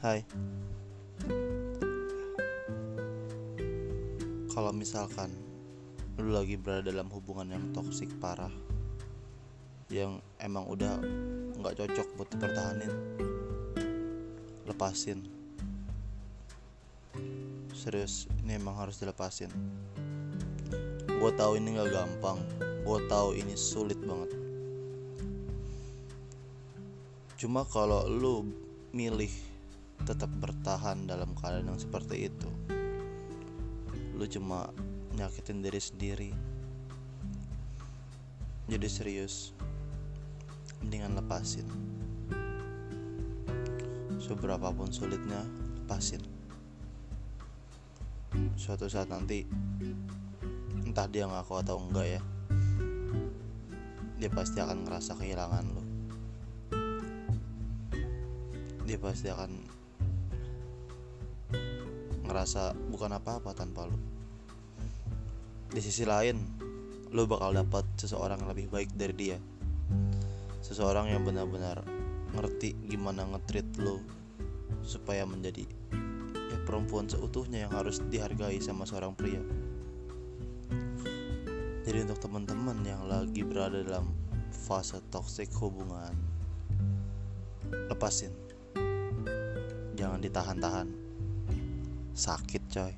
Hai. Kalau misalkan Lu lagi berada dalam hubungan yang toksik parah Yang emang udah nggak cocok buat dipertahanin Lepasin. Serius, ini emang harus dilepasin. Gue tau ini gak gampang. Gue tau ini sulit banget. Cuma kalau lu milih tetap bertahan dalam keadaan yang seperti itu. Lu cuma nyakitin diri sendiri. Jadi serius mendingan lepasin. Seberapapun sulitnya lepasin. Suatu saat nanti entah dia ngaku atau enggak ya dia pasti akan ngerasa kehilangan lo dia pasti akan ngerasa bukan apa-apa tanpa lo di sisi lain lo bakal dapat seseorang yang lebih baik dari dia. Seseorang yang benar-benar ngerti gimana ngetrit lo supaya menjadi ya perempuan seutuhnya yang harus dihargai sama seorang pria. Jadi untuk teman-teman yang lagi berada dalam fase toxic hubungan lepasin. Jangan ditahan-tahan sakit coy